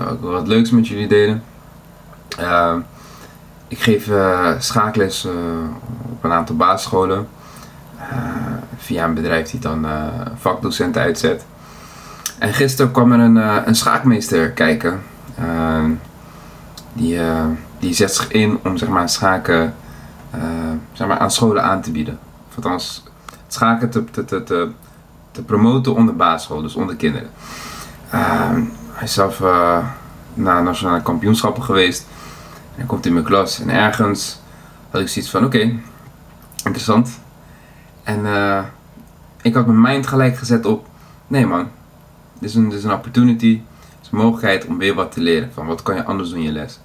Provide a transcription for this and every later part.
zou ik wat leuks met jullie delen. Uh, ik geef uh, schaakles uh, op een aantal basisscholen. via een bedrijf die dan vakdocenten uitzet. En gisteren kwam er een, een schaakmeester kijken. die, die zet zich in om zeg maar, schaken zeg maar, aan scholen aan te bieden. Of althans, schaken te, te, te, te, te promoten onder basisschool, dus onder kinderen. Hij zelf naar nationale kampioenschappen geweest. En komt in mijn klas en ergens had ik zoiets van: oké, interessant. En uh, ik had mijn mind gelijk gezet op: nee man, dit is een, dit is een opportunity, dit is een mogelijkheid om weer wat te leren. Van wat kan je anders doen in je les.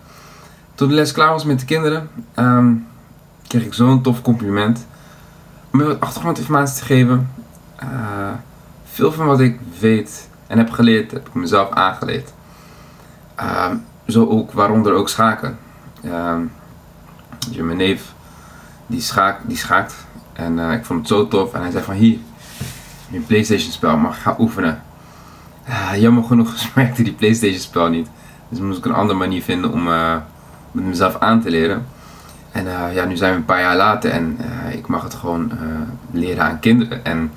Toen de les klaar was met de kinderen, um, kreeg ik zo'n tof compliment. Om me wat achtergrondinformatie te geven. Uh, veel van wat ik weet en heb geleerd, heb ik mezelf aangeleerd. Um, zo ook, waaronder ook schaken. Um, mijn neef die, die schaakt en uh, ik vond het zo tof en hij zei van hier, je Playstation spel, mag gaan oefenen. Uh, jammer genoeg smaakte die Playstation spel niet. Dus moest ik een andere manier vinden om met mezelf aan te leren. En ja, nu zijn we een paar jaar later en ik mag het gewoon leren aan kinderen. En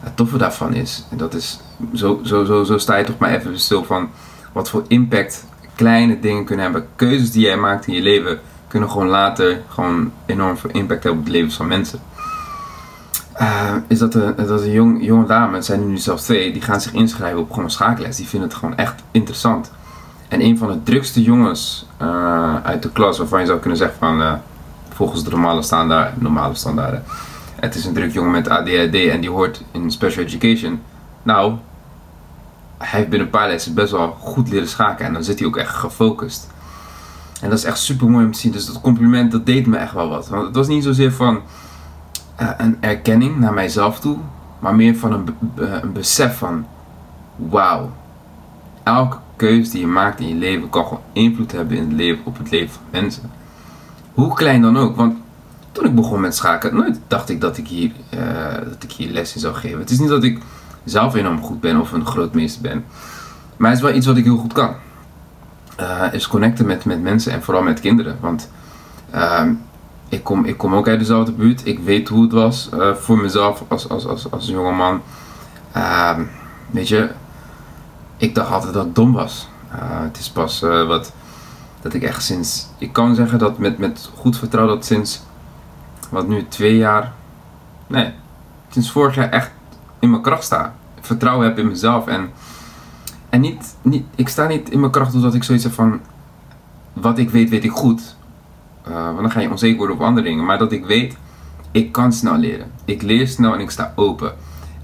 het toffe daarvan is, en dat is, zo, zo, zo, zo sta je toch maar even stil van wat voor impact kleine dingen kunnen hebben. Keuzes die jij maakt in je leven kunnen gewoon later gewoon enorm veel impact hebben op het leven van mensen. Uh, is dat een, dat een jong, jonge dame, het zijn nu zelfs twee, die gaan zich inschrijven op gewoon schaakles. Die vinden het gewoon echt interessant. En een van de drukste jongens uh, uit de klas, waarvan je zou kunnen zeggen van uh, volgens de normale standaard, normale standaarden. Het is een druk jongen met ADHD en die hoort in special education. Nou, hij heeft binnen een paar lessen best wel goed leren schaken en dan zit hij ook echt gefocust. En dat is echt super mooi om te zien. Dus dat compliment, dat deed me echt wel wat. Want het was niet zozeer van uh, een erkenning naar mijzelf toe, maar meer van een, een besef van: wauw, elke keuze die je maakt in je leven kan gewoon invloed hebben in het leven, op het leven van mensen. Hoe klein dan ook. Want toen ik begon met schaken, nooit dacht ik dat ik hier, uh, dat ik hier les in zou geven. Het is niet dat ik zelf enorm goed ben of een grootmeester ben. Maar het is wel iets wat ik heel goed kan. Uh, is connecten met, met mensen en vooral met kinderen. Want uh, ik, kom, ik kom ook uit dezelfde buurt. Ik weet hoe het was uh, voor mezelf als, als, als, als jongeman. Ehm, weet je, ik dacht altijd dat ik dom was. Eh, het is pas wat dat ik echt sinds. Ik kan zeggen dat met, met goed vertrouwen dat sinds. Wat nu twee jaar. Nee, sinds vorig jaar echt in mijn kracht sta. Vertrouwen heb in mezelf. En, en niet, niet, ik sta niet in mijn kracht omdat ik zoiets heb van. Wat ik weet, weet ik goed. Uh, want dan ga je onzeker worden op andere dingen. Maar dat ik weet, ik kan snel leren. Ik leer snel en ik sta open.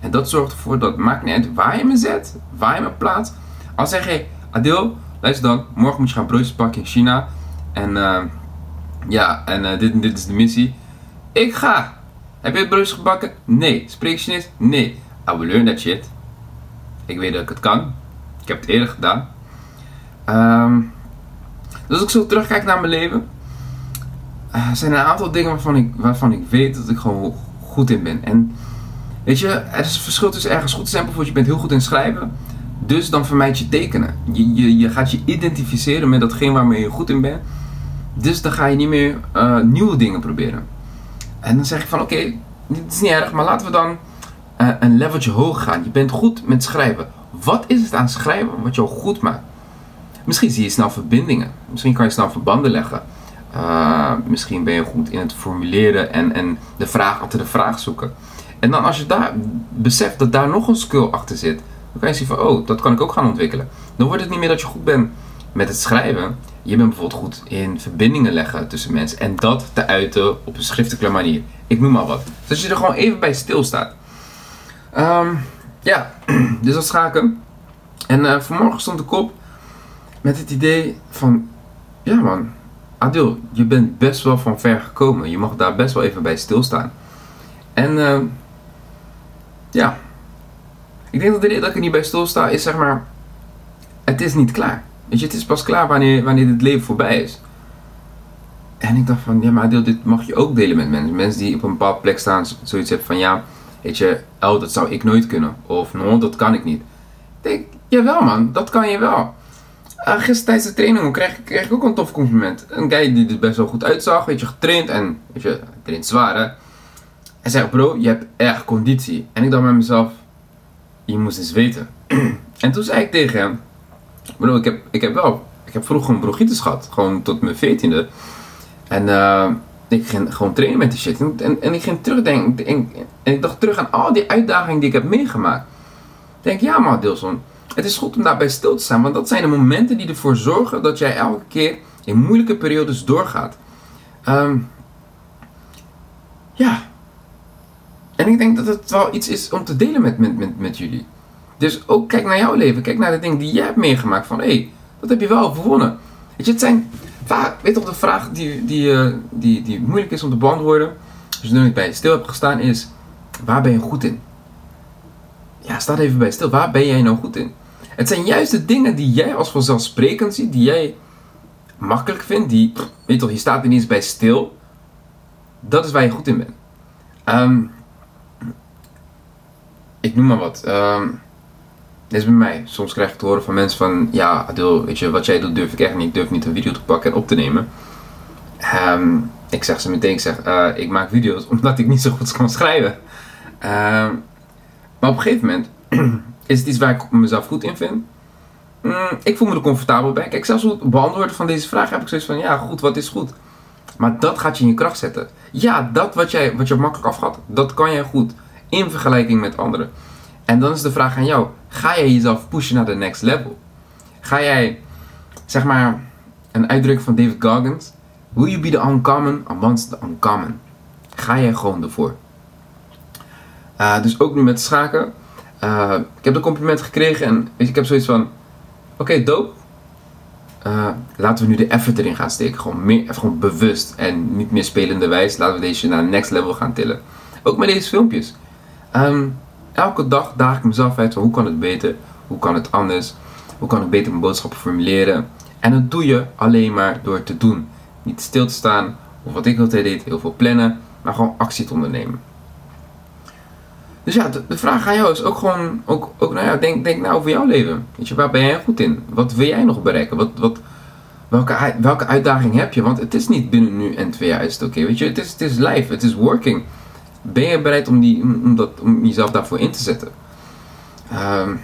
En dat zorgt ervoor dat maakt niet uit waar je me zet, waar je me plaatst. Als zeg je, Adil, luister dan, morgen moet je gaan broodjes pakken in China. En uh, ja, en uh, dit, dit is de missie. Ik ga. Heb je broodjes gebakken? Nee. Spreek je Chinees? Nee. I will learn shit. Ik weet dat ik het kan. Ik heb het eerder gedaan. Um, dus als ik zo terugkijk naar mijn leven, uh, zijn er een aantal dingen waarvan ik, waarvan ik weet dat ik gewoon goed in ben. En weet je, er is een verschil tussen ergens goed zijn. Bijvoorbeeld, je bent heel goed in schrijven. Dus dan vermijd je tekenen. Je, je, gaat je identificeren met datgene waarmee je goed in bent. Dus dan ga je niet meer uh, nieuwe dingen proberen. En dan zeg ik van oké, dit is niet erg, maar laten we dan uh, een leveltje hoger gaan. Je bent goed met schrijven. Wat is het aan schrijven wat jou goed maakt? Misschien zie je snel verbindingen. Misschien kan je snel verbanden leggen. Uh, misschien ben je goed in het formuleren en, en de vraag achter de vraag zoeken. En dan als je daar beseft dat daar nog een skill achter zit, dan kan je zien van, oh, dat kan ik ook gaan ontwikkelen. Dan wordt het niet meer dat je goed bent met het schrijven. Je bent bijvoorbeeld goed in verbindingen leggen tussen mensen en dat te uiten op een schriftelijke manier. Ik noem maar wat. Dus je er gewoon even bij stilstaat. Um, ja, dus dat schaken. En uh, vanmorgen stond de kop met het idee van, ja man, Adil, je bent best wel van ver gekomen. Je mag daar best wel even bij stilstaan. En uh, ja, ik denk dat de reden dat ik er niet bij stilsta is zeg maar, het is niet klaar. Weet je, het is pas klaar wanneer, wanneer dit leven voorbij is. En ik dacht van, ja maar dit mag je ook delen met mensen. Mensen die op een bepaalde plek staan, zoiets hebben van, ja, weet je, oh, dat zou ik nooit kunnen. Of, no, dat kan ik niet. Ik denk, jawel man, dat kan je wel. Uh, gisteren tijdens de training kreeg, kreeg ik ook een tof compliment. Een guy die er best wel goed uitzag, weet je, getraind en, weet je, traint zwaar hè. Hij zei, bro, je hebt echt conditie. En ik dacht bij mezelf, je moest eens weten. en toen zei ik tegen hem, bro, ik heb, ik heb wel, ik heb vroeger een bronchitis gehad. Gewoon tot mijn veertiende. En uh, ik ging gewoon trainen met die shit. En, en, ik ging terugdenken. En, en ik dacht terug aan al die uitdagingen die ik heb meegemaakt. Ik denk, ja man, Dilson. Het is goed om daarbij stil te staan. Want dat zijn de momenten die ervoor zorgen dat jij elke keer in moeilijke periodes doorgaat. Um, ja. En ik denk dat het wel iets is om te delen met, met, met jullie. Dus ook kijk naar jouw leven. Kijk naar de dingen die jij hebt meegemaakt. Van hé, hey, dat heb je wel overwonnen. Weet je, het zijn vaak, weet toch, de vraag die, die, uh, die, die moeilijk is om te beantwoorden. Je nu bij stil hebt gestaan is, waar ben je goed in? Ja, sta even bij stil. Waar ben jij nou goed in? Het zijn juist de dingen die jij als vanzelfsprekend ziet, die jij makkelijk vindt, die, weet toch, je staat ineens bij stil. Dat is waar je goed in bent. Um, ik noem maar wat. Um, dit is bij mij. Soms krijg ik te horen van mensen van, ja, Adil, weet je, wat jij doet durf ik echt niet. Ik durf niet een video te pakken en op te nemen. Um, ik zeg ze meteen, ik zeg, uh, ik maak video's omdat ik niet zo goed kan schrijven. maar op een gegeven moment is het iets waar ik mezelf goed in vind. Mm, ik voel me er comfortabel bij. Kijk, zelfs het beantwoorden van deze vraag heb ik zoiets van, ja, goed, wat is goed? Maar dat gaat je in je kracht zetten. Ja, dat wat, jij, wat je makkelijk afgaat, dat kan jij goed. In vergelijking met anderen. En dan is de vraag aan jou: ga jij jezelf pushen naar de next level? Ga jij, zeg maar, een uitdrukking van David Goggins: Will you be the uncommon amongst the uncommon? Ga jij gewoon ervoor? Uh, dus ook nu met schaken. Uh, ik heb de compliment gekregen en ik heb zoiets van: Oké, okay, dope. Uh, laten we nu de effort erin gaan steken. Gewoon, meer, gewoon bewust en niet meer spelende wijs. Laten we deze naar next level gaan tillen. Ook met deze filmpjes. Um, elke dag daag ik mezelf uit van hoe kan het beter, hoe kan het anders, hoe kan ik beter mijn boodschappen formuleren. En dat doe je alleen maar door te doen. Niet stil te staan, of wat ik altijd deed, heel veel plannen, maar gewoon actie te ondernemen. Dus ja, de, vraag aan jou is ook gewoon, ook, ook nou ja, denk, denk nou over jouw leven. Weet je, waar ben jij goed in? Wat wil jij nog bereiken? Wat, wat, welke, welke uitdaging heb je? Want het is niet binnen nu en twee jaar is het oké. weet je, het is, het is live, het is working ben je bereid om, die, om, dat, om jezelf daarvoor in te zetten? Um,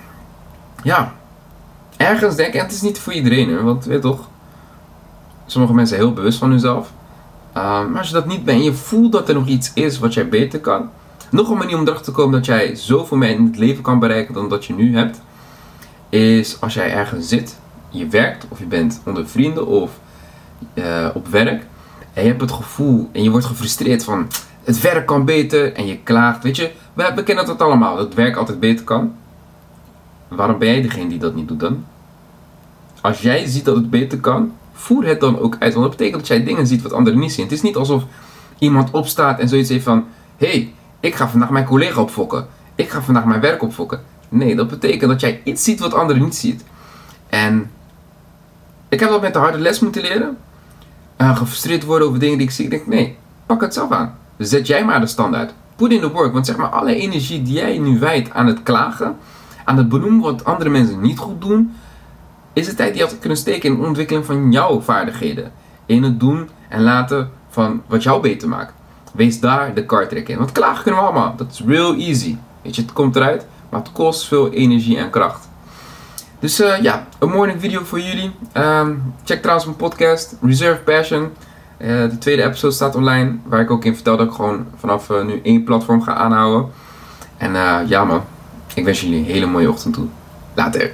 ja, ergens denk ik, en het is niet voor iedereen, want weet toch, sommige mensen heel bewust van hunzelf. Um, maar als je dat niet bent en je voelt dat er nog iets is wat jij beter kan, nog een manier om erachter te komen dat jij zoveel meer in het leven kan bereiken dan dat je nu hebt, is als jij ergens zit, je werkt of je bent onder vrienden of uh, op werk en je hebt het gevoel en je wordt gefrustreerd van het werk kan beter en je klaagt. Weet je, we, we kennen dat allemaal, dat het werk altijd beter kan. Waarom ben jij degene die dat niet doet dan? Als jij ziet dat het beter kan, voer het dan ook uit. Want dat betekent dat jij dingen ziet wat anderen niet zien. Het is niet alsof iemand opstaat en zoiets heeft van: hey, ik ga vandaag mijn collega opfokken. Ik ga vandaag mijn werk opfokken. Nee, dat betekent dat jij iets ziet wat anderen niet ziet. En ik heb dat met de harde les moeten leren. Uh, gefrustreerd worden over dingen die ik zie. Ik denk, nee, pak het zelf aan. Zet jij maar de standaard. Put in the work. Want zeg maar, alle energie die jij nu wijdt aan het klagen, aan het benoemen wat andere mensen niet goed doen, is het tijd die je had kunnen steken in de ontwikkeling van jouw vaardigheden. In het doen en laten van wat jou beter maakt. Wees daar de kartrek in. Want klagen kunnen we allemaal. Dat is real easy. Weet je, het komt eruit, maar het kost veel energie en kracht. Dus uh, ja, een morning video voor jullie. Um, check trouwens mijn podcast, Reserve Passion. Uh, de tweede episode staat online, waar ik ook in vertel dat ik gewoon vanaf uh, nu één platform ga aanhouden. En uh, ja man, ik wens jullie een hele mooie ochtend toe. Later.